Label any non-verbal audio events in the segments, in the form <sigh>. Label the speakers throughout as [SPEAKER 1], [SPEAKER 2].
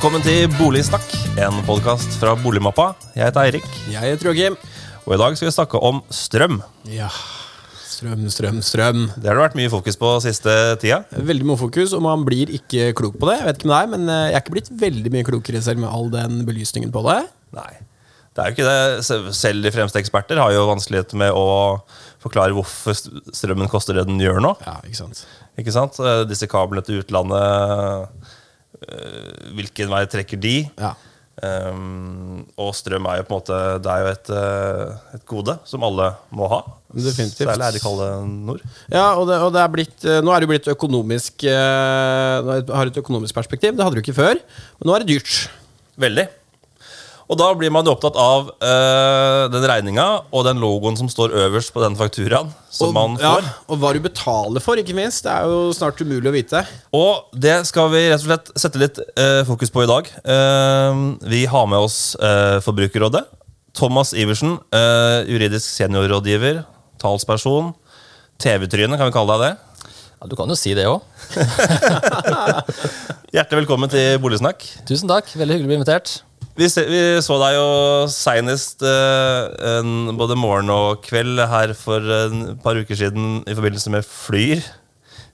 [SPEAKER 1] velkommen til Boligsnakk, en podkast fra Boligmappa. Jeg heter Eirik,
[SPEAKER 2] Jeg heter Joakim.
[SPEAKER 1] og i dag skal vi snakke om strøm.
[SPEAKER 2] Ja. Strøm, strøm, strøm.
[SPEAKER 1] Det har det vært mye fokus på siste tida.
[SPEAKER 2] Veldig mye fokus, og man blir ikke klok på det. Jeg vet ikke med deg, men eh, jeg er ikke blitt veldig mye klokere selv med all den belysningen på det.
[SPEAKER 1] Nei, det er jo ikke det. Selv de fremste eksperter har jo vanskeligheter med å forklare hvorfor strømmen koster det den gjør nå.
[SPEAKER 2] Ja, ikke sant?
[SPEAKER 1] Ikke sant? Eh, Disse kablene til utlandet, hvilken vei trekker de?
[SPEAKER 2] Ja.
[SPEAKER 1] Um, og strøm er jo på en måte Det er jo et, eh, et gode som alle må ha.
[SPEAKER 2] Definitivt.
[SPEAKER 1] Særlig er det kalde nord.
[SPEAKER 2] Ja, og det, og det er blitt, eh, nå er det jo blitt økonomisk eh, har et økonomisk perspektiv. Det hadde du ikke før. Men nå er det dyrt.
[SPEAKER 1] Veldig. Og da blir man jo opptatt av eh, den regninga og den logoen som står øverst på den fakturaen som
[SPEAKER 2] Og,
[SPEAKER 1] man
[SPEAKER 2] ja,
[SPEAKER 1] får.
[SPEAKER 2] og hva du betaler for, ikke minst. Det er jo snart umulig å vite.
[SPEAKER 1] Og det skal vi rett og slett sette litt eh, fokus på i dag. Uh, vi har med oss uh, Forbrukerrådet. Thomas Iversen, uh, juridisk seniorrådgiver, talsperson. TV-tryne, kan vi kalle deg det?
[SPEAKER 3] Ja, du kan jo si det òg. <laughs>
[SPEAKER 1] Hjertelig velkommen til Boligsnakk.
[SPEAKER 3] Tusen takk. Veldig hyggelig å bli invitert.
[SPEAKER 1] Vi, se, vi så deg jo seinest eh, både morgen og kveld her for en par uker siden i forbindelse med Flyr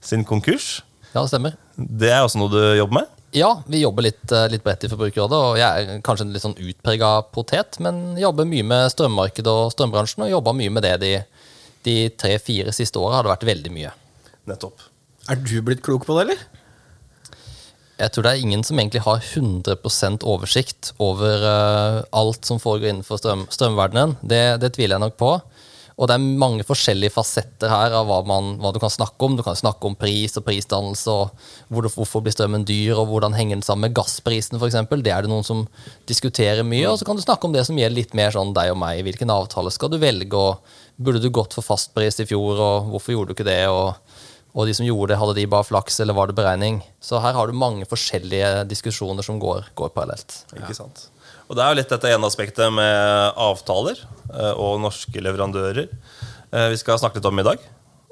[SPEAKER 1] sin konkurs.
[SPEAKER 3] Ja, det stemmer.
[SPEAKER 1] Det er også noe du jobber med?
[SPEAKER 3] Ja, vi jobber litt, eh, litt bredt i Forbrukerrådet, og jeg er kanskje en litt sånn utprega potet, men jobber mye med strømmarkedet og strømbransjen, og jobba mye med det de, de tre-fire siste åra har det vært veldig mye.
[SPEAKER 1] Nettopp.
[SPEAKER 2] Er du blitt klok på det, eller?
[SPEAKER 3] Jeg tror det er ingen som egentlig har 100 oversikt over uh, alt som foregår innenfor strøm, strømverdenen. Det, det tviler jeg nok på. Og det er mange forskjellige fasetter her av hva, man, hva du kan snakke om. Du kan snakke om pris og prisdannelse, og hvor, hvorfor blir strømmen dyr, og hvordan henger den sammen med gassprisen f.eks. Det er det noen som diskuterer mye. Og så kan du snakke om det som gjelder litt mer sånn deg og meg. Hvilken avtale skal du velge, og burde du gått for fastpris i fjor, og hvorfor gjorde du ikke det? og og de som gjorde det, hadde de bare flaks, eller var det beregning? Så her har du mange forskjellige diskusjoner som går, går parallelt.
[SPEAKER 1] Ikke sant? Og det er jo litt dette ene aspektet med avtaler eh, og norske leverandører eh, vi skal snakke litt om i dag.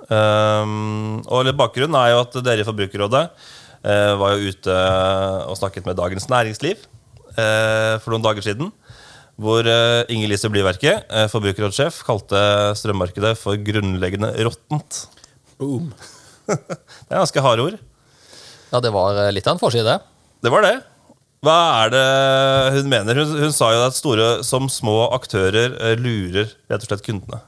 [SPEAKER 1] Um, og litt bakgrunnen er jo at dere i Forbrukerrådet eh, var jo ute og snakket med Dagens Næringsliv eh, for noen dager siden. Hvor Inger Lise Blyverke, forbrukerrådssjef, kalte strømmarkedet for grunnleggende råttent.
[SPEAKER 2] Boom.
[SPEAKER 1] Det er ganske harde ord.
[SPEAKER 3] Ja, det var eh, litt av en forside. det.
[SPEAKER 1] Var det. Hva er det hun mener? Hun, hun sa jo at store som små aktører eh, lurer rett og slett kundene.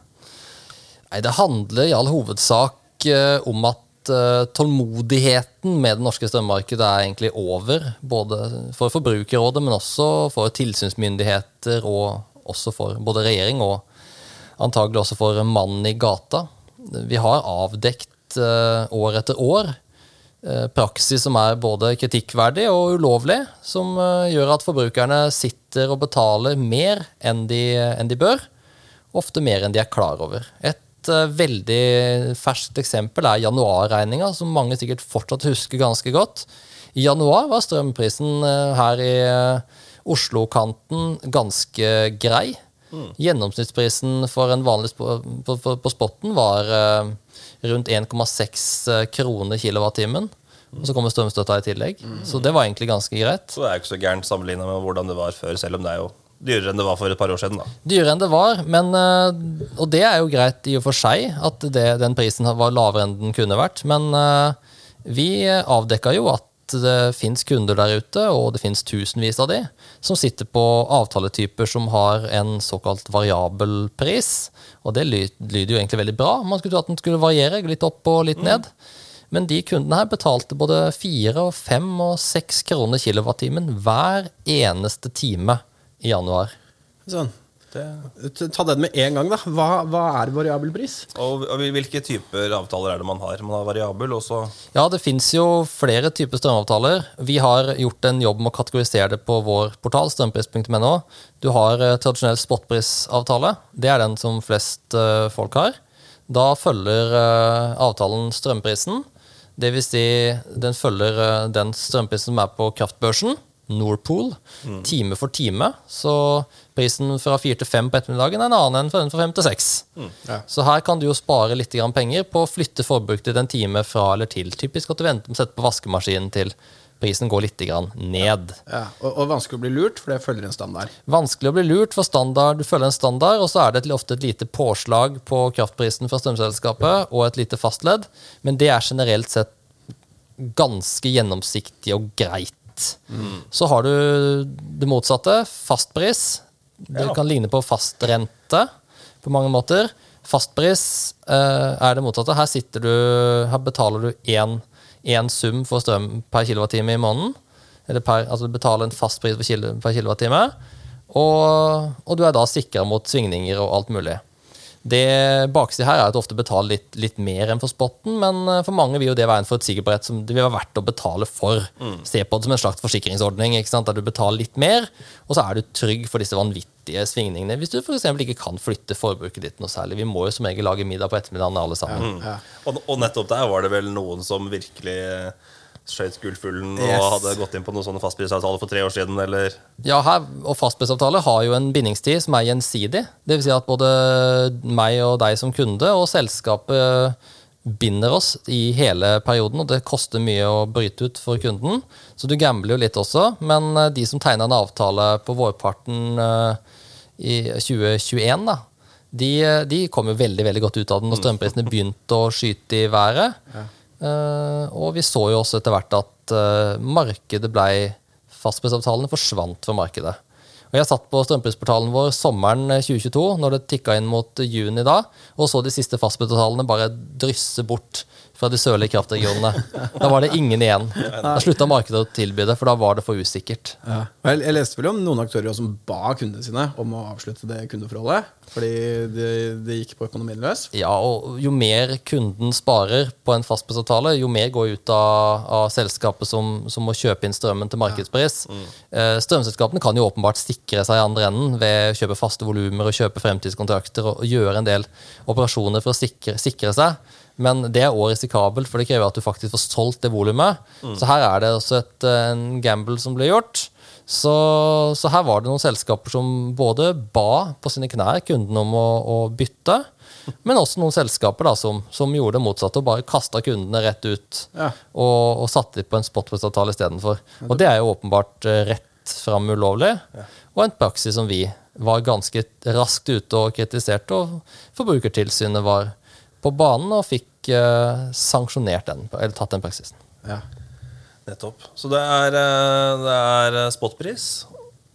[SPEAKER 3] Nei, det handler i all hovedsak eh, om at tålmodigheten med det norske strømmarkedet er egentlig over. Både for Forbrukerrådet, men også for tilsynsmyndigheter, og også for både regjering og antagelig også for mannen i gata. Vi har avdekt eh, år etter år eh, praksis som er både kritikkverdig og ulovlig, som eh, gjør at forbrukerne sitter og betaler mer enn de, enn de bør. Ofte mer enn de er klar over. Et veldig ferskt eksempel er januarregninga, som mange sikkert fortsatt husker ganske godt. I januar var strømprisen her i Oslo-kanten ganske grei. Gjennomsnittsprisen for en vanlig sp på, på, på spotten var rundt 1,6 kroner kilowattimen. Og så kommer strømstøtta i tillegg. Så det var egentlig ganske greit.
[SPEAKER 1] Så det er jo ikke så gærent sammenligna med hvordan det var før, selv om det er jo dyrere enn det var for et par år siden. da.
[SPEAKER 3] Dyrere enn det var, men, eh, og det er jo greit i og for seg at det, den prisen var lavere enn den kunne vært. Men eh, vi avdekka jo at det fins kunder der ute, og det fins tusenvis av de, som sitter på avtaletyper som har en såkalt variabel pris. Og det lyder jo egentlig veldig bra. Man skulle tro at den skulle variere litt opp og litt ned. Men de kundene her betalte både fire, og fem og seks kroner kilowattimen hver eneste time i januar.
[SPEAKER 2] Sånn. Ta den med en gang, da. Hva, hva er variabel pris?
[SPEAKER 1] Og, og hvilke typer avtaler er det man har? Man har variabel, også.
[SPEAKER 3] Ja, det fins jo flere typer strømavtaler. Vi har gjort en jobb med å kategorisere det på vår portal, strømpris.no. Du har eh, tradisjonell spotprisavtale. Det er den som flest eh, folk har. Da følger eh, avtalen strømprisen. Det vil si, den følger eh, den strømprisen som er på kraftbørsen. Norpool, time for time. Så prisen fra fire til fem på ettermiddagen er en annen enn fra fem til seks.
[SPEAKER 2] Ja.
[SPEAKER 3] Så her kan du jo spare litt grann penger på å flytte forbruket ditt en time fra eller til. Typisk at du venter med å sette på vaskemaskinen til prisen går litt grann ned.
[SPEAKER 2] Ja, og, og vanskelig å bli lurt, for det følger en standard.
[SPEAKER 3] Vanskelig å bli lurt for standard. Du følger en standard, og så er det et, ofte et lite påslag på kraftprisen fra strømselskapet og et lite fastledd, men det er generelt sett ganske gjennomsiktig og greit. Så har du det motsatte, fastpris. Det
[SPEAKER 1] Ja.
[SPEAKER 3] kan ligne på fastrente på mange måter. Fastpris eh, er det motsatte. Her, sitter du, her betaler du én sum for strøm per kilowattime i måneden. Eller per, altså du betaler en fast pris per kilowattime. Og, og du er da sikra mot svingninger og alt mulig. Det baksida her er at du ofte betaler litt, litt mer enn for spotten, men eh, for mange vil jo det være en forutsigbarhet som det vil være verdt å betale for. Se på det som en slags forsikringsordning, ikke sant? der du betaler litt mer, og så er du trygg for disse vanvittige svingningene. Hvis du f.eks. ikke kan flytte forbruket ditt noe særlig. Vi må jo som regel lage middag på ettermiddagen alle sammen.
[SPEAKER 2] Ja.
[SPEAKER 1] Og, og nettopp der var det vel noen som virkelig skjøt gullfuglen
[SPEAKER 2] Yes.
[SPEAKER 1] og hadde gått inn på noen sånne fastprisavtaler for tre år siden, eller
[SPEAKER 3] Ja, her, og fastprisavtale har jo en bindingstid som er gjensidig. Det vil si at både meg og deg som kunde og selskapet binder oss i hele perioden, og det koster mye å bryte ut for kunden. Så du gambler jo litt også, men eh, de som tegna en avtale på vårparten eh, i 2021, da, de, eh, de kom jo veldig veldig godt ut av den når strømprisene begynte å skyte i været. Eh, og vi så jo også etter hvert at eh, markedet blei Fastprisavtalene forsvant fra markedet. Og Jeg satt på strømprisportalen vår sommeren 2022, når det tikka inn mot juni da, og så de siste fastprisavtalene bare drysse bort fra de sørlige kraftregionene. Da var det ingen igjen. Da slutta markedet å tilby det, for da var det for usikkert.
[SPEAKER 2] Ja. Jeg leste vel om noen aktører som ba kundene sine om å avslutte det kundeforholdet. Fordi det, de gikk på økonomien løs.
[SPEAKER 3] Ja, og jo mer kunden sparer på en fastprisavtale, jo mer går ut av, av selskapet som, som må kjøpe inn strømmen til markedspris. Eh, strømselskapene kan jo åpenbart sikre seg i andre enden ved å kjøpe faste volumer og kjøpe fremtidskontrakter og, og gjøre en del operasjoner for å sikre, sikre seg. Men det er òg risikabelt, for det krever at du faktisk får solgt det volumet. Så her er det også et, eh, en gamble som blir gjort. Så, så her var det noen selskaper som både ba på sine knær kunden om å, å bytte, men også noen selskaper da, som, som gjorde det motsatte og bare kasta kundene rett ut
[SPEAKER 2] Ja.
[SPEAKER 3] og, og satte dem på en spotprisavtale istedenfor. Og det er jo åpenbart eh, rett fram ulovlig, og en praksis som vi var ganske raskt ute og kritiserte, og Forbrukertilsynet var på banen og fikk uh, sanksjonert den, eller tatt den praksisen.
[SPEAKER 2] Ja.
[SPEAKER 1] Nettopp. Så det er, eh, det er eh, spotpris,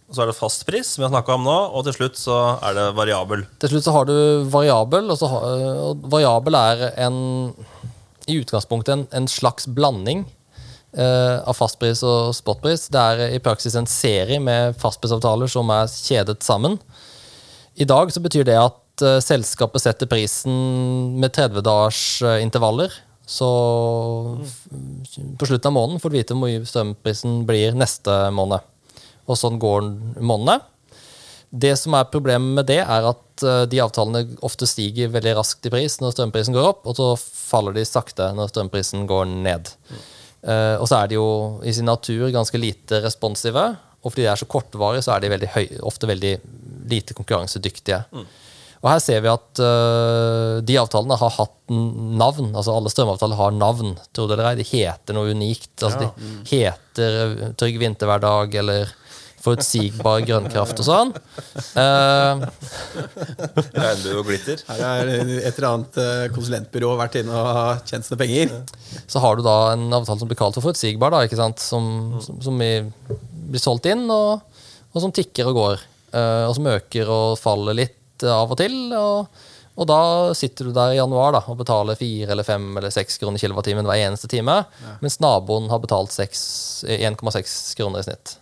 [SPEAKER 1] og så er det fastpris, som vi har snakka om nå, og til slutt så er det variabel.
[SPEAKER 3] Til slutt så har du variabel, og, så har, og variabel er en, i utgangspunktet en, en slags blanding Uh, av fastpris og spotpris. Det er i praksis en serie med fastprisavtaler som er kjedet sammen. I dag så betyr det at eh, selskapet setter prisen med 30 dagers eh, intervaller. Så på slutten av måneden får du vite hvor mye strømprisen blir neste måned. Og sånn går månedene. Det som er Problemet med det er at eh, de avtalene ofte stiger veldig raskt i pris når strømprisen går opp, og så faller de sakte når strømprisen går ned. Eh, og så er de jo i sin natur ganske lite responsive, og fordi de er så kortvarige, så er de veldig høy, ofte veldig lite konkurransedyktige. Og her ser vi at uh, de avtalene har hatt navn. altså Alle strømavtaler har navn, tror det eller ei. De heter noe unikt. altså De heter øh, Trygg vinterhverdag eller Forutsigbar grønnkraft og sånn. Uh,
[SPEAKER 1] Regnbue og glitter.
[SPEAKER 2] Her er et eller annet eh, konsulentbyrå vært inne og tjent sine penger.
[SPEAKER 3] så har du da en avtale som blir kalt for forutsigbar, da, ikke sant? Som, som, som i, blir solgt inn, og, og som tikker og går. Uh, og som øker og faller litt av og til. Og, og da sitter du der i januar da, og betaler fire eller fem eller seks kroner kilowattimen hver eneste time, mens naboen har betalt 1,6 kroner i snitt.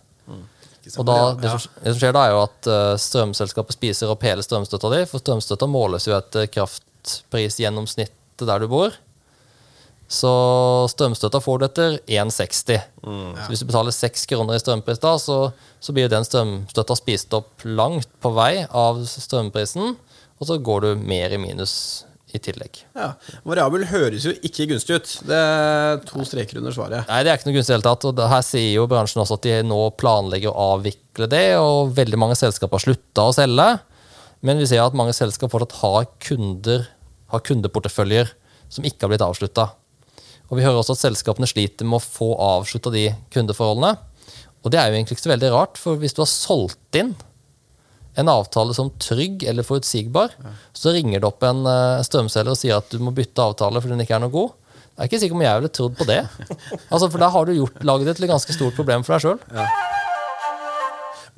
[SPEAKER 3] Og da, det, som, det som skjer da, er jo at uh, strømselskapet spiser opp hele strømstøtta di, for strømstøtta måles jo etter kraftprisgjennomsnittet der du bor. Så strømstøtta får du etter 1,60. Så hvis du betaler 6 kroner i strømpris da, så, så blir den strømstøtta spist opp langt på vei av strømprisen, og så går du mer i minus i tillegg.
[SPEAKER 2] Ja. Variabel høres jo ikke gunstig ut. Det er to streker under svaret.
[SPEAKER 3] Nei, det er ikke noe gunstig i det hele tatt. Og her sier jo bransjen også at de nå planlegger å avvikle det, og veldig mange selskaper har slutta å selge. Men vi ser at mange selskaper fortsatt har kunder, har kundeporteføljer som ikke har blitt avslutta. Og vi hører også at selskapene sliter med å få avslutta de kundeforholdene. Og det er jo egentlig ikke så veldig rart, for hvis du har solgt inn en avtale som trygg eller forutsigbar, så ringer det opp en uh, strømselger og sier at du må bytte avtale fordi den ikke er noe god. Jeg er ikke sikker om jeg ville trodd på det. <laughs> Altså, For da har du gjort, laget det til et ganske stort problem for deg sjøl.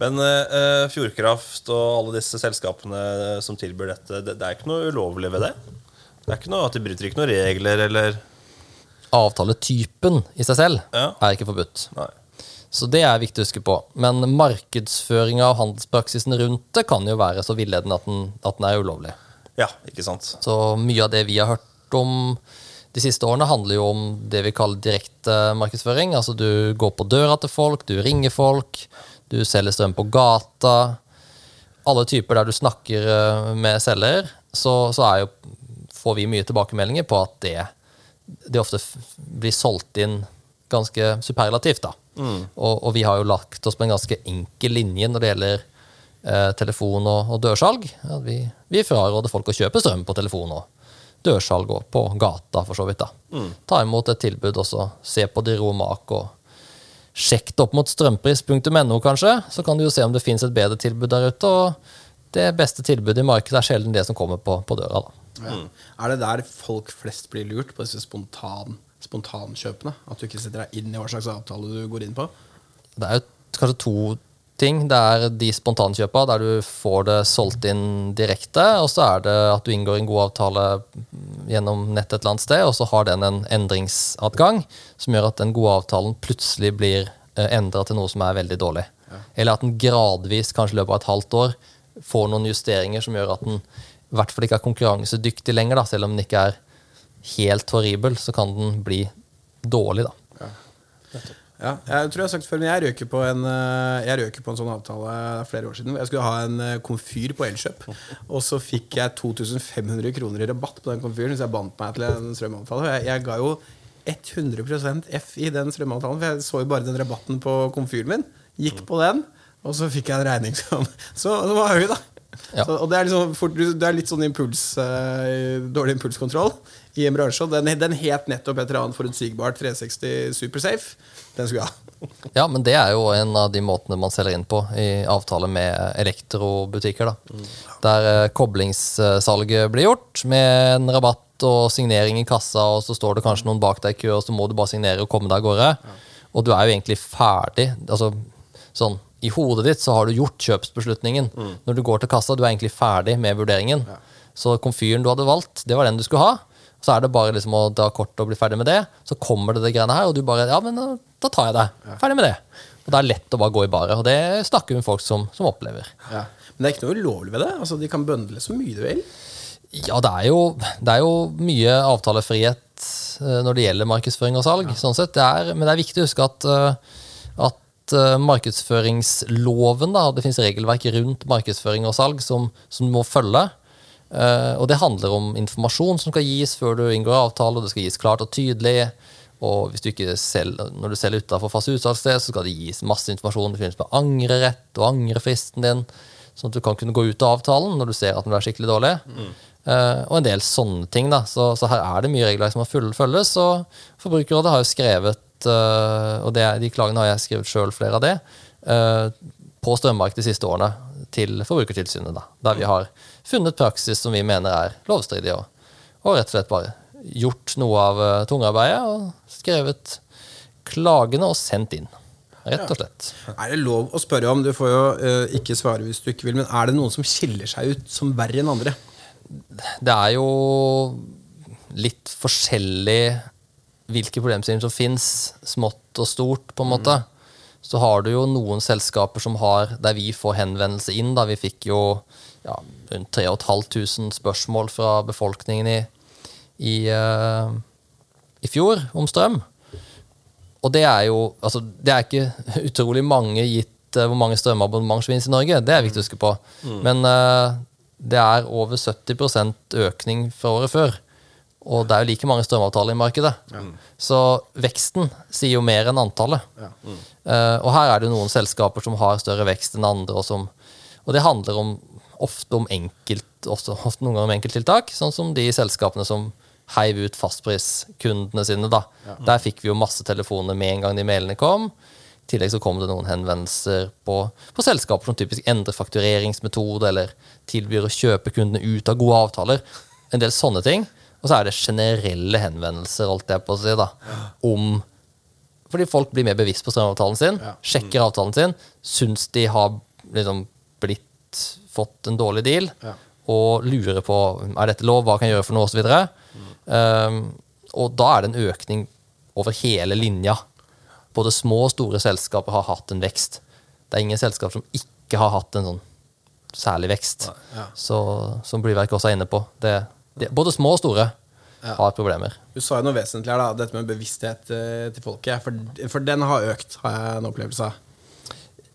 [SPEAKER 1] Men uh, Fjordkraft og alle disse selskapene som tilbyr dette, det, det er ikke noe ulovlig ved det? Det er ikke noe at De bryter ikke noen regler eller
[SPEAKER 3] Avtaletypen i seg selv
[SPEAKER 1] Ja.
[SPEAKER 3] er ikke forbudt.
[SPEAKER 1] Nei.
[SPEAKER 3] Så det er viktig å huske på. Men markedsføringa av handelspraksisen rundt det kan jo være så villedende at den, at den er ulovlig.
[SPEAKER 1] Ja, ikke sant?
[SPEAKER 3] Så mye av det vi har hørt om de siste årene, handler jo om det vi kaller direkte markedsføring. Altså du går på døra til folk, du ringer folk, du selger strøm på gata. Alle typer der du snakker eh, med selger, så, så er jo, får vi mye tilbakemeldinger på at det, det ofte blir solgt inn ganske superlativt. da. Og, og vi har jo lagt oss på en ganske enkel linje når det gjelder eh, telefon og, og dørsalg. Ja, vi, vi fraråder folk å kjøpe strøm på telefon og dørsalg og på gata, for så vidt. da. Ta imot et tilbud også. se på de og mak. og Sjekk det opp mot strømpris.no, kanskje. Så kan du jo se om det fins et bedre tilbud der ute. og det beste tilbudet i markedet er sjelden det som kommer på, på døra. da.
[SPEAKER 2] Ja. Er det der folk flest blir lurt, på disse spontan, spontankjøpene? At du ikke setter deg inn i hva slags avtale du går inn på?
[SPEAKER 3] Det er jo kanskje to ting. Det er de spontankjøpa der du får det solgt inn direkte, og så er det at du inngår en god avtale gjennom nett et eller annet sted, og så har den en endringsadgang som gjør at den gode avtalen plutselig blir endra til noe som er veldig dårlig. Eller at den gradvis, kanskje i løpet av et halvt år, får noen justeringer som gjør at den i hvert fall ikke er konkurransedyktig lenger. Da. Selv om den ikke er helt horribel, så kan den bli dårlig. da.
[SPEAKER 2] Ja, jeg tror jeg har sagt før, men jeg røker på en, eh, jeg røker på en sånn avtale er flere år siden. Jeg skulle ha en eh, komfyr på Elkjøp, og så fikk jeg 2500 kroner i rabatt på den komfyren hvis jeg bandt meg til en strømavtale. Jeg, jeg ga jo 100% F i den strømavtalen, for jeg så jo bare den rabatten på komfyren min. Gikk på den, og så fikk jeg en regning som Så det var høy, da.
[SPEAKER 3] Ja.
[SPEAKER 2] Så, og det er, liksom, fort, det er litt sånn impuls, uh, dårlig impulskontroll i en bransje. Den, den het nettopp et eller annet forutsigbart 360 Supersafe. Den skulle jeg ha. <laughs>
[SPEAKER 3] Ja, men det er jo en av de måtene man selger inn på i avtale med elektrobutikker. da. Der uh, koblingssalget blir gjort med en rabatt og signering i kassa, og så står det kanskje noen bak deg i kø, og så må du bare signere og komme deg av gårde. Og du er jo egentlig ferdig. altså sånn, I hodet ditt så har du gjort kjøpsbeslutningen. Når du går til kassa, du er egentlig ferdig med vurderingen. Så komfyren du hadde valgt, det var den du skulle ha. Så er det bare liksom å dra kortet og bli ferdig med det. Så kommer det det greiene her, og du bare Ja, men da, da tar jeg det. Ferdig med det. Og det er lett å bare gå i baret. Og det snakker vi med folk som, som opplever.
[SPEAKER 2] Ja. Men det er ikke noe ulovlig ved det. Altså, de kan bøndle så mye de vil.
[SPEAKER 3] Ja, det er jo, det er jo mye avtalefrihet eh, når det gjelder markedsføring og salg. sånn sett. Det er, men det er viktig å huske at, eh, at eh, markedsføringsloven, da, det finnes regelverk rundt markedsføring og salg som, som du må følge. Eh, og det handler om informasjon som skal gis før du inngår avtale, og det skal gis klart og tydelig. Og hvis du ikke selger, når du selger utenfor fast utsalgssted, så skal det gis masse informasjon. Det finnes med angrerett og angrefristen din, sånn at du kan kunne gå ut av avtalen når du ser at den er skikkelig dårlig. Eh, og en del sånne ting. da, Så, så her er det mye regler som må følges. Og Forbrukerrådet har jo skrevet, eh, og det, de klagene har jeg skrevet sjøl, flere av det, eh, på strømmarkedet de siste årene til Forbrukertilsynet. da, Der vi har funnet praksis som vi mener er lovstridig, og, og rett og slett bare gjort noe av uh, tungearbeidet og skrevet klagene og sendt inn. Rett og slett.
[SPEAKER 2] Er det lov å spørre om, du får jo uh, ikke svare hvis du ikke vil, men er det noen som skiller seg ut som verre enn andre?
[SPEAKER 3] Det er jo litt forskjellig hvilke problemstillinger som fins, smått og stort, på en måte. Så har du jo noen selskaper som har der vi får henvendelse inn. da Vi fikk jo ja, rundt 3500 spørsmål fra befolkningen i, i, uh, i fjor om strøm. Og det er jo altså, Det er ikke <laughs> utrolig mange gitt uh, hvor mange strømabonnement som finnes i Norge. Det er viktig å huske på. Men uh, det er over 70 økning fra året før. Og det er jo like mange strømavtaler i markedet. Så veksten sier jo mer enn antallet. Eh, og her er det noen selskaper som har større vekst enn andre. Og, som, og det handler om, ofte om enkelt, også, ofte noen ganger om enkelttiltak. Sånn som de selskapene som heiv ut fastpriskundene sine. da. Der fikk vi jo masse telefoner med en gang de mailene kom. I tillegg så kom det noen henvendelser på, på selskaper som typisk endrer faktureringsmetode, eller tilbyr å kjøpe kundene ut av gode avtaler. En del sånne ting. Og så er det generelle henvendelser, holdt jeg på å si, da, om Fordi folk blir mer bevisst på strømavtalen sin,
[SPEAKER 2] Ja.
[SPEAKER 3] sjekker avtalen sin, syns de har liksom blitt fått en dårlig deal,
[SPEAKER 2] Ja.
[SPEAKER 3] og lurer på er dette lov, hva kan jeg gjøre for noe, osv. Um, og da er det en økning over hele linja. Både små og store selskaper har hatt en vekst. Det er ingen selskap som ikke har hatt en sånn særlig vekst.
[SPEAKER 2] Ja.
[SPEAKER 3] Så, som Blyverk også er inne på. Det, både små og store
[SPEAKER 2] Ja.
[SPEAKER 3] har problemer.
[SPEAKER 2] Du sa jo noe vesentlig her, da, dette med bevissthet eh, til folket. For, for den har økt, har jeg en opplevelse av.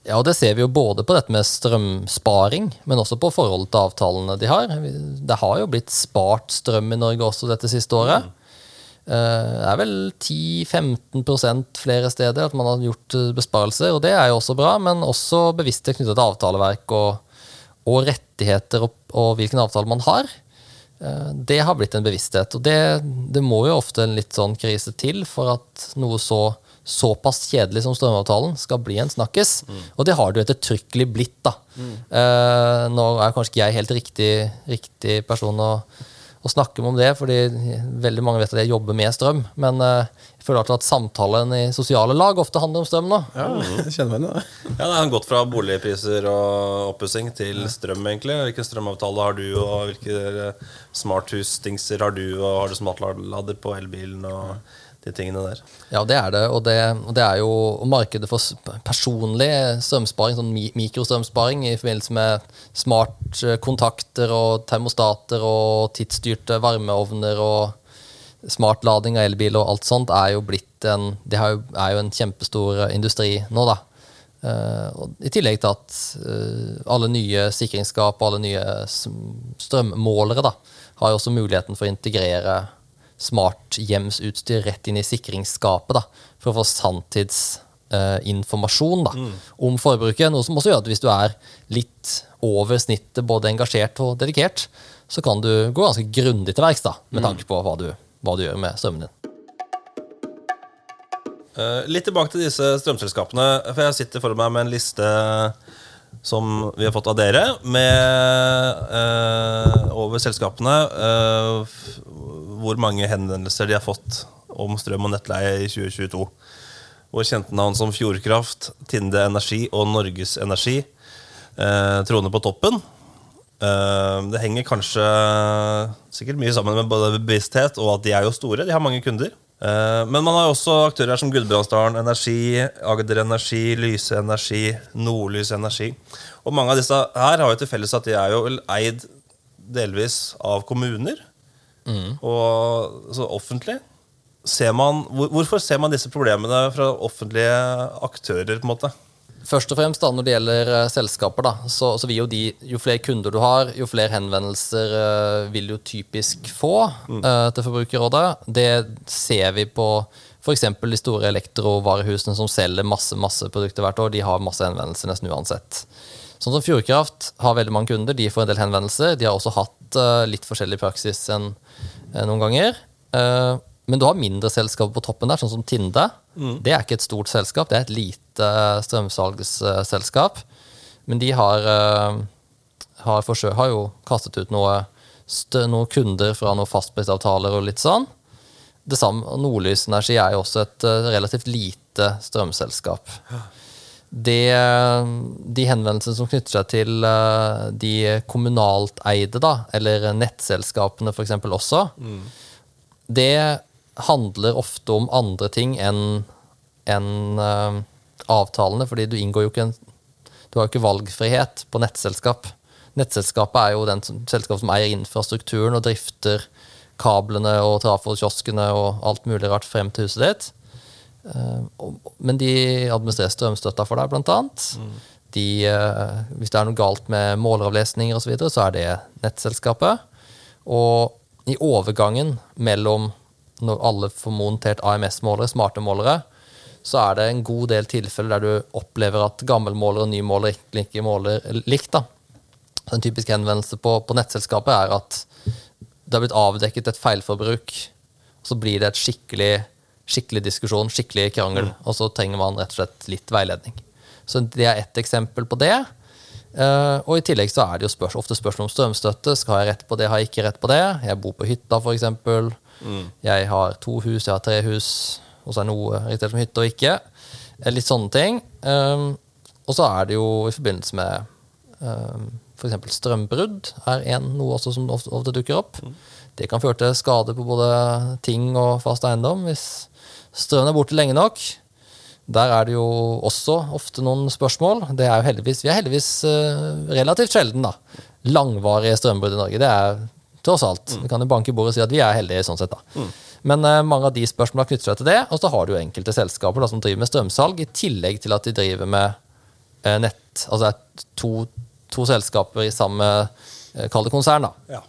[SPEAKER 3] Ja, og Det ser vi jo både på dette med strømsparing, men også på forholdet til avtalene de har. Det har jo blitt spart strøm i Norge også dette siste året. Eh, Det er vel 10-15% flere steder at man har gjort eh, besparelser, og det er jo også bra, men også bevissthet knyttet til avtaleverk og, og rettigheter og, og hvilken avtale man har. Eh, Det har blitt en bevissthet, og det, det må jo ofte en litt sånn krise til for at noe så såpass kjedelig som strømavtalen skal bli en snakkes. Og det har det jo ettertrykkelig blitt. da. Eh, nå er kanskje ikke jeg helt riktig, riktig person å, å snakke om det, fordi veldig mange vet at jeg jobber med strøm. Men eh, føler at samtalen i sosiale lag ofte handler om strøm nå.
[SPEAKER 2] Ja, <laughs> kjenner meg det.
[SPEAKER 1] Ja, det har gått fra boligpriser og oppussing til strøm, egentlig. Hvilken strømavtale har du, og hvilke smarthus-dingser har du, og har du smartlader på elbilen og de tingene der?
[SPEAKER 3] Ja, det er det. Og det, og det er jo markedet for personlig strømsparing, sånn mi mikrostrømsparing i forbindelse med smartkontakter og termostater og tidsstyrte varmeovner og smartlading av elbil og alt sånt, er jo blitt en Det er jo en kjempestor eh, industri nå, da. Uh, I tillegg til at uh, alle nye sikringsskap og alle nye strømmålere da, har jo også muligheten for å integrere smarthjemsutstyr rett inn i sikringsskapet da, for å få sanntidsinformasjon da, om forbruket. Noe som også gjør at hvis du er litt over snittet både engasjert og dedikert, så kan du gå ganske grundig til verks med tanke på hva du, hva du gjør med strømmen din.
[SPEAKER 1] Eh, litt tilbake til disse strømselskapene. For jeg sitter foran meg med en liste som vi har fått av dere, med eh, over selskapene. eh, hvor mange henvendelser de har fått om strøm og nettleie i 2022. Hvor kjente navn som Fjordkraft, Tinde Energi og Norges Energi eh, troner på toppen. Eh, det henger kanskje sikkert mye sammen med både bevissthet og at de er jo store. De har mange kunder. Eh, men man har jo også aktører som Gudbrandsdalen Energi, Agder Energi, Lyse Energi, Nordlys Energi. Og mange av disse her har jo til felles at de er jo eid delvis av kommuner. Og så offentlig. Ser man, hvorfor ser man disse problemene fra offentlige aktører? på en måte?
[SPEAKER 3] Først og fremst da, når det gjelder uh, selskaper, da, så, så vil jo de, jo flere kunder du har, jo flere henvendelser uh, vil du typisk få eh, til Forbrukerrådet. Det ser vi på f.eks. de store elektrovarehusene som selger masse masse produkter hvert år. De har masse henvendelser nesten uansett. Sånn som Fjordkraft har veldig mange kunder. De får en del henvendelser. De har også hatt litt forskjellig praksis enn noen ganger. Men du har mindre selskaper på toppen der, sånn som Tinde. Det er ikke et stort selskap, det er et lite eh, strømsalgsselskap. Men de har, eh, har, forsøkt, har jo kastet ut noe, noen kunder fra noen fastprisavtaler og litt sånn. Det samme, Nordlys Energi er jo også et eh, relativt lite strømselskap. Det, de henvendelsene som knytter seg til de kommunalt eide, da, eller nettselskapene f.eks. også, det handler ofte om andre ting enn en, uh, avtalene, fordi du inngår jo ikke en Du har jo ikke valgfrihet på nettselskap. Nettselskapet er jo den som, selskapet som eier infrastrukturen og drifter kablene og trafokioskene og alt mulig rart frem til huset ditt. Eh, Men de administrerer strømstøtta for deg, blant annet. De, eh, hvis det er noe galt med måleravlesninger osv., så, videre, så er det nettselskapet. Og i overgangen mellom når alle får montert AMS-målere, smarte målere, så er det en god del tilfeller der du opplever at gammel måler og ny måler egentlig ikke måler likt. da. En typisk henvendelse på, på nettselskapet er at det har blitt avdekket et feilforbruk, så blir det et skikkelig, skikkelig diskusjon, skikkelig krangel, og så trenger man rett og slett litt veiledning. Så det er ett eksempel på det. Uh, og i tillegg så er det jo spørs, ofte spørsmål om strømstøtte. Skal jeg rett på det, har jeg ikke rett på det? Jeg bor på hytta, f.eks. Jeg har to hus, jeg har tre hus, og så er noe registrert som hytte og ikke. Eh, litt sånne ting. Um, og så er det jo i forbindelse med um, f.eks. strømbrudd er en, noe også som ofte, ofte dukker opp. Det kan føre til skade på både ting og fast eiendom hvis strømmen er borte lenge nok. Der er det jo også ofte noen spørsmål. Det er jo heldigvis, vi er heldigvis uh, relativt sjelden da. langvarige strømbrudd i Norge. Det er tross alt. Mm. Vi kan jo banke i bordet og si at vi er heldige sånn sett. da. Mm. Men uh, mange av de spørsmålene knytter seg til det. Og så har du jo enkelte selskaper da, som driver med strømsalg, i tillegg til at de driver med uh, nett. Altså det er to, to selskaper i samme uh, kalde konsern. da. Ja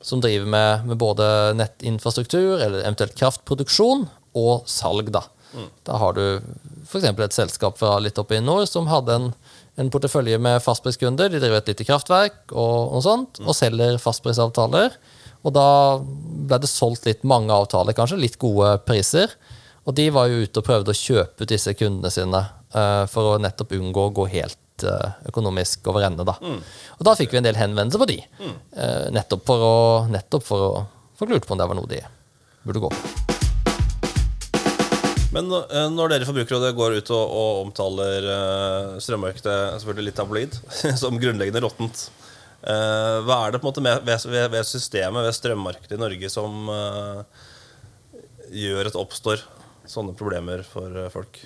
[SPEAKER 3] som driver med, med, både nettinfrastruktur eller eventuelt kraftproduksjon og salg. Da mm. Da har du f.eks. et selskap fra litt oppe i nord som hadde en, en portefølje med fastpriskunder. De driver et lite kraftverk og, og sånt, og selger fastprisavtaler. Og da ble det solgt litt mange avtaler, kanskje, litt gode priser. Og de var jo ute og prøvde å kjøpe ut disse kundene sine uh, for å nettopp unngå å gå helt uh, økonomisk over ende. Da. Mm. Og da fikk vi en del henvendelser på de, mm. uh, nettopp for å, nettopp for å få lurt på om det var noe de burde gå på.
[SPEAKER 1] Men eh, når dere i Forbrukerrådet går ut og, og omtaler uh, strømmarkedet selvfølgelig litt tabloid, <laughs> som grunnleggende råttent, uh, hva er det på en måte med, ved, ved, systemet, ved strømmarkedet i Norge, som gjør at det oppstår sånne problemer for folk?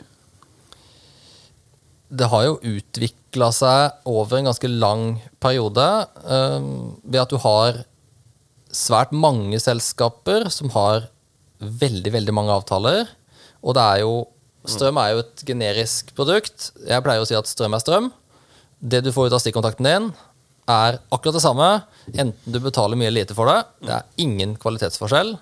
[SPEAKER 3] Det har jo utvikla seg over en ganske lang periode ved at du har svært mange selskaper som har veldig, veldig mange avtaler og det er jo Strøm er jo et generisk produkt. Jeg pleier å si at strøm er strøm. Det du får ut av stikkontakten din, er akkurat det samme, enten du betaler mye eller lite for det. Det er ingen kvalitetsforskjell.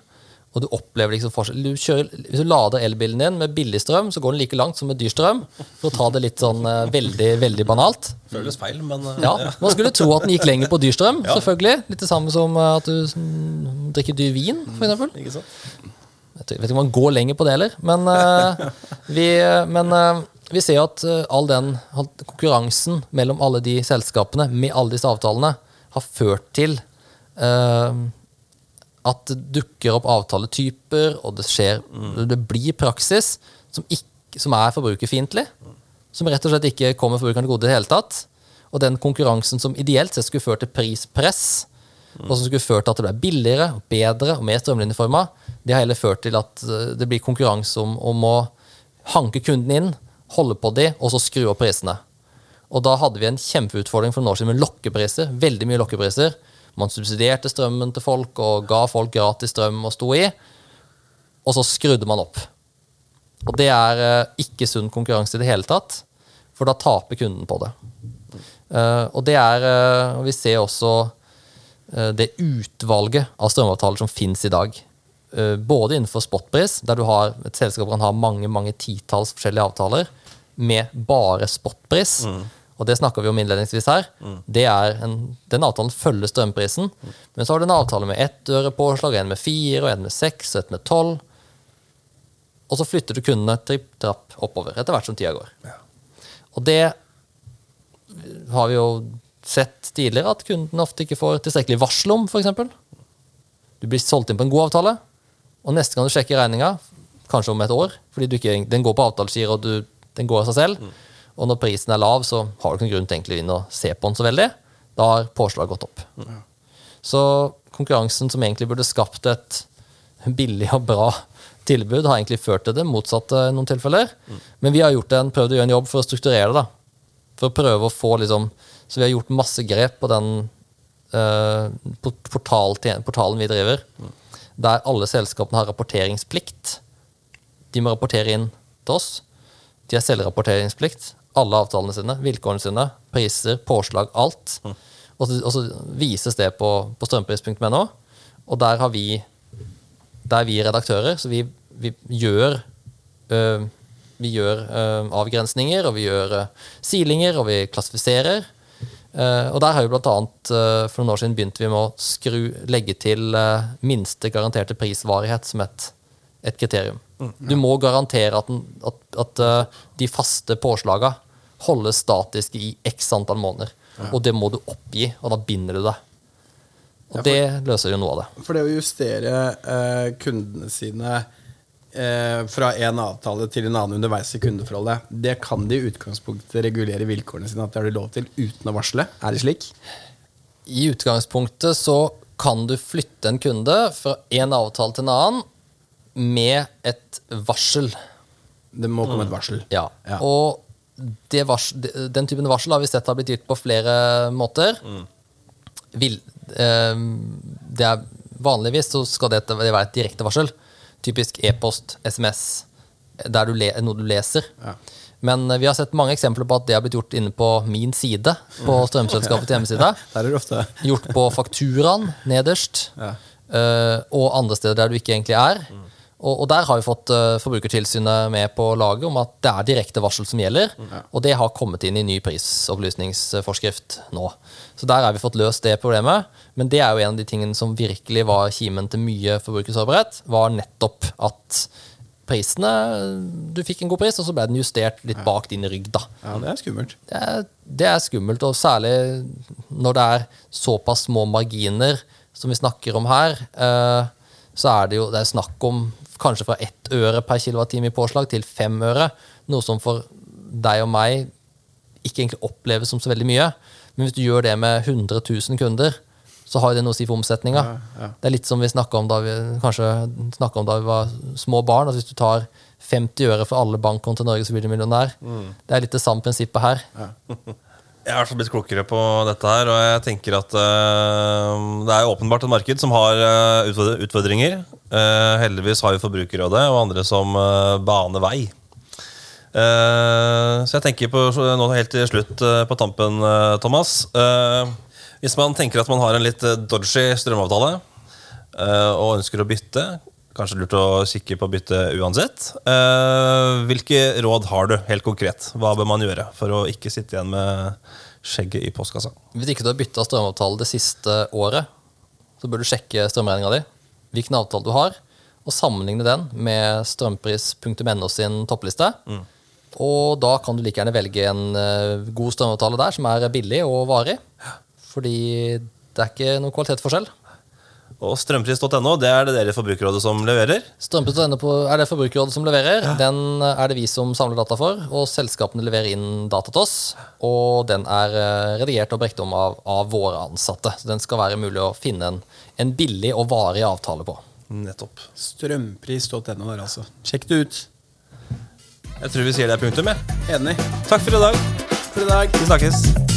[SPEAKER 3] Og du opplever liksom forskjell. Du kjører, hvis du lader elbilen din med billig strøm, så går den like langt som med dyr strøm. For å ta det litt sånn uh, veldig veldig banalt.
[SPEAKER 1] Føles feil, men uh,
[SPEAKER 3] ja, Man skulle tro at den gikk lenger på dyr strøm, ja. selvfølgelig. Litt det samme som uh, at du drikker dyr vin, f.eks. Jeg vet ikke om man går lenger på det heller, men, uh, vi, men uh, vi, ser at all den konkurransen mellom alle de selskapene med alle disse avtalene har ført til at det dukker opp avtaletyper, og det skjer mm. Det blir praksis som, ikke, som er forbrukerfiendtlig. Som rett og slett ikke kommer forbrukeren til gode i det hele tatt. Og den konkurransen som ideelt sett skulle ført til prispress, og som skulle ført til at det ble billigere, bedre og mer strømlinjeforma, det har heller ført til at eh, det blir konkurranse om, om å hanke kunden inn, holde på de, og så skru opp prisene. Og da hadde vi en kjempeutfordring for noen år siden med lokkepriser. Veldig mye lokkepriser. Man subsidierte strømmen til folk og ga folk gratis strøm og sto i. Og så skrudde man opp. Og det er eh, ikke sunn konkurranse i det hele tatt, for da taper kunden på det. Uh, og det er Vi ser også det utvalget av strømavtaler som finnes i dag. Eh, både innenfor spotpris, der du har et selskap kan ha mange mange titalls forskjellige avtaler med bare spotpris. Mm. Og det snakker vi om innledningsvis her. Mm. En, den avtalen følger strømprisen. Mm. Men så har du en avtale med ett øre påslag, en med fire, og en med seks, og en med tolv. Og så flytter du kundene tripp-trapp oppover etter hvert som tida går. Ja. Og det har vi jo sett tidligere, at kunden ofte ikke får tilstrekkelig varsel om, f.eks. Du blir solgt inn på en god avtale, og neste gang du sjekker regninga, kanskje om et år, fordi ikke, den går på avtaleskier og du, den går av seg selv, mm. og når prisen er lav, så har du ikke grunn til å se på den så veldig. Da har påslaget gått opp. Mm. Så konkurransen som egentlig burde skapt et billig og bra tilbud, har egentlig ført til det motsatte i noen tilfeller. Mm. Men vi har en, prøvd å gjøre en jobb for å strukturere det. da. For å prøve å få liksom Så vi har gjort masse grep på den uh, portal, portalen vi driver. Mm der alle selskapene har rapporteringsplikt. De må rapportere inn til oss. De har selvrapporteringsplikt. Alle avtalene sine, vilkårene sine, priser, påslag, alt. Mm. Og, så, og, så, vises det på, på strømpris.no. Og der har vi Der er vi redaktører, så vi, vi gjør øh, vi gjør øh, avgrensninger, og vi gjør øh, silinger, og vi klassifiserer. Eh, og der har vi blant annet eh, for noen år siden begynt vi med å skru, legge til eh, minste garanterte prisvarighet som et, et kriterium. Du må garantere at, den, at, at de faste påslagene holdes statiske i x antall måneder. Og det må du oppgi, og da binder du deg. Og det løser jo noe av det.
[SPEAKER 2] For det å justere eh, kundene sine eh, fra en avtale til en annen underveis i kundeforholdet, det kan de i utgangspunktet regulere vilkårene sine at det har de lov til uten å varsle. Er det slik?
[SPEAKER 3] I utgangspunktet så kan du flytte en kunde fra en avtale til en annen med et varsel.
[SPEAKER 2] Det må komme et varsel.
[SPEAKER 3] Ja.
[SPEAKER 2] Ja.
[SPEAKER 3] Og det vars, den typen varsel har vi sett har blitt gitt på flere måter. Vil, eh, det er Vanligvis så skal det det være et direkte varsel. Typisk e-post, SMS, der du noe du leser.
[SPEAKER 2] Ja.
[SPEAKER 3] Men eh, vi har sett mange eksempler på at det har blitt gjort inne på min side. På strømselskapets <laughs> hjemmeside.
[SPEAKER 2] Der er det ofte
[SPEAKER 3] Gjort på fakturaen nederst.
[SPEAKER 2] Ja.
[SPEAKER 3] eh, og andre steder der du ikke egentlig er. Og, og der har vi fått uh, Forbrukertilsynet med på laget om at det er direkte varsel som gjelder. Og det har kommet inn i ny prisopplysningsforskrift nå. Så der har vi fått løst det problemet. Men det er jo en av de tingene som virkelig var kimen til mye forbrukersårbarhet, var nettopp at prisene Du fikk en god pris, og så ble den justert litt bak din rygg, da
[SPEAKER 2] Ja, det er skummelt.
[SPEAKER 3] det er, det er skummelt, og særlig når det er såpass små marginer som vi snakker om her, Uh, så er det jo det er snakk om kanskje fra ett øre per kilowattime i påslag til fem øre. Noe som for deg og meg ikke egentlig oppleves som så veldig mye. Men hvis du gjør det med 100 000 kunder, så har det noe å si for omsetninga. Det er litt som vi snakka om om da vi var små barn. at Hvis du tar 50 øre for alle bankkontoer i Norge, så blir du millionær. Det er litt det samme prinsippet her. <laughs>
[SPEAKER 1] Jeg er blitt klokere på dette her, og jeg tenker at uh, det er åpenbart et marked som har uh, utfordringer. Uh, heldigvis har vi Forbrukerrådet og andre som baner vei. Så jeg tenker på nå helt til slutt på tampen, Thomas. Hvis man tenker at man har en litt dodgy strømavtale og ønsker å bytte, kanskje lurt å kikke på bytte uansett. Eh, hvilke råd har du, helt konkret? Hva bør man gjøre for å ikke sitte igjen med skjegget i postkassa?
[SPEAKER 3] Hvis ikke du har bytta strømavtale det siste året, så bør du sjekke strømregninga di, hvilken avtale du har, og sammenligne den med strømpris.no sin toppliste. Og da kan du like gjerne velge en eh, god strømavtale der, som er billig og varig. Fordi det er ikke noen kvalitetsforskjell.
[SPEAKER 1] Og strømpris.no, det er det dere i Forbrukerrådet som leverer.
[SPEAKER 3] Strømpris.no er det Forbrukerrådet som leverer. Den er det vi som samler data for, og selskapene leverer inn data til oss. Og den er eh, redigert og brekt om av, av våre ansatte. Så den skal være mulig å finne en, en billig og varig avtale på.
[SPEAKER 1] Nettopp.
[SPEAKER 2] Strømpris.no der, altså. Sjekk det ut.
[SPEAKER 1] Jeg tror vi sier det er punktum. jeg.
[SPEAKER 2] Enig.
[SPEAKER 1] Takk for i dag.
[SPEAKER 2] For i dag.
[SPEAKER 1] Vi snakkes.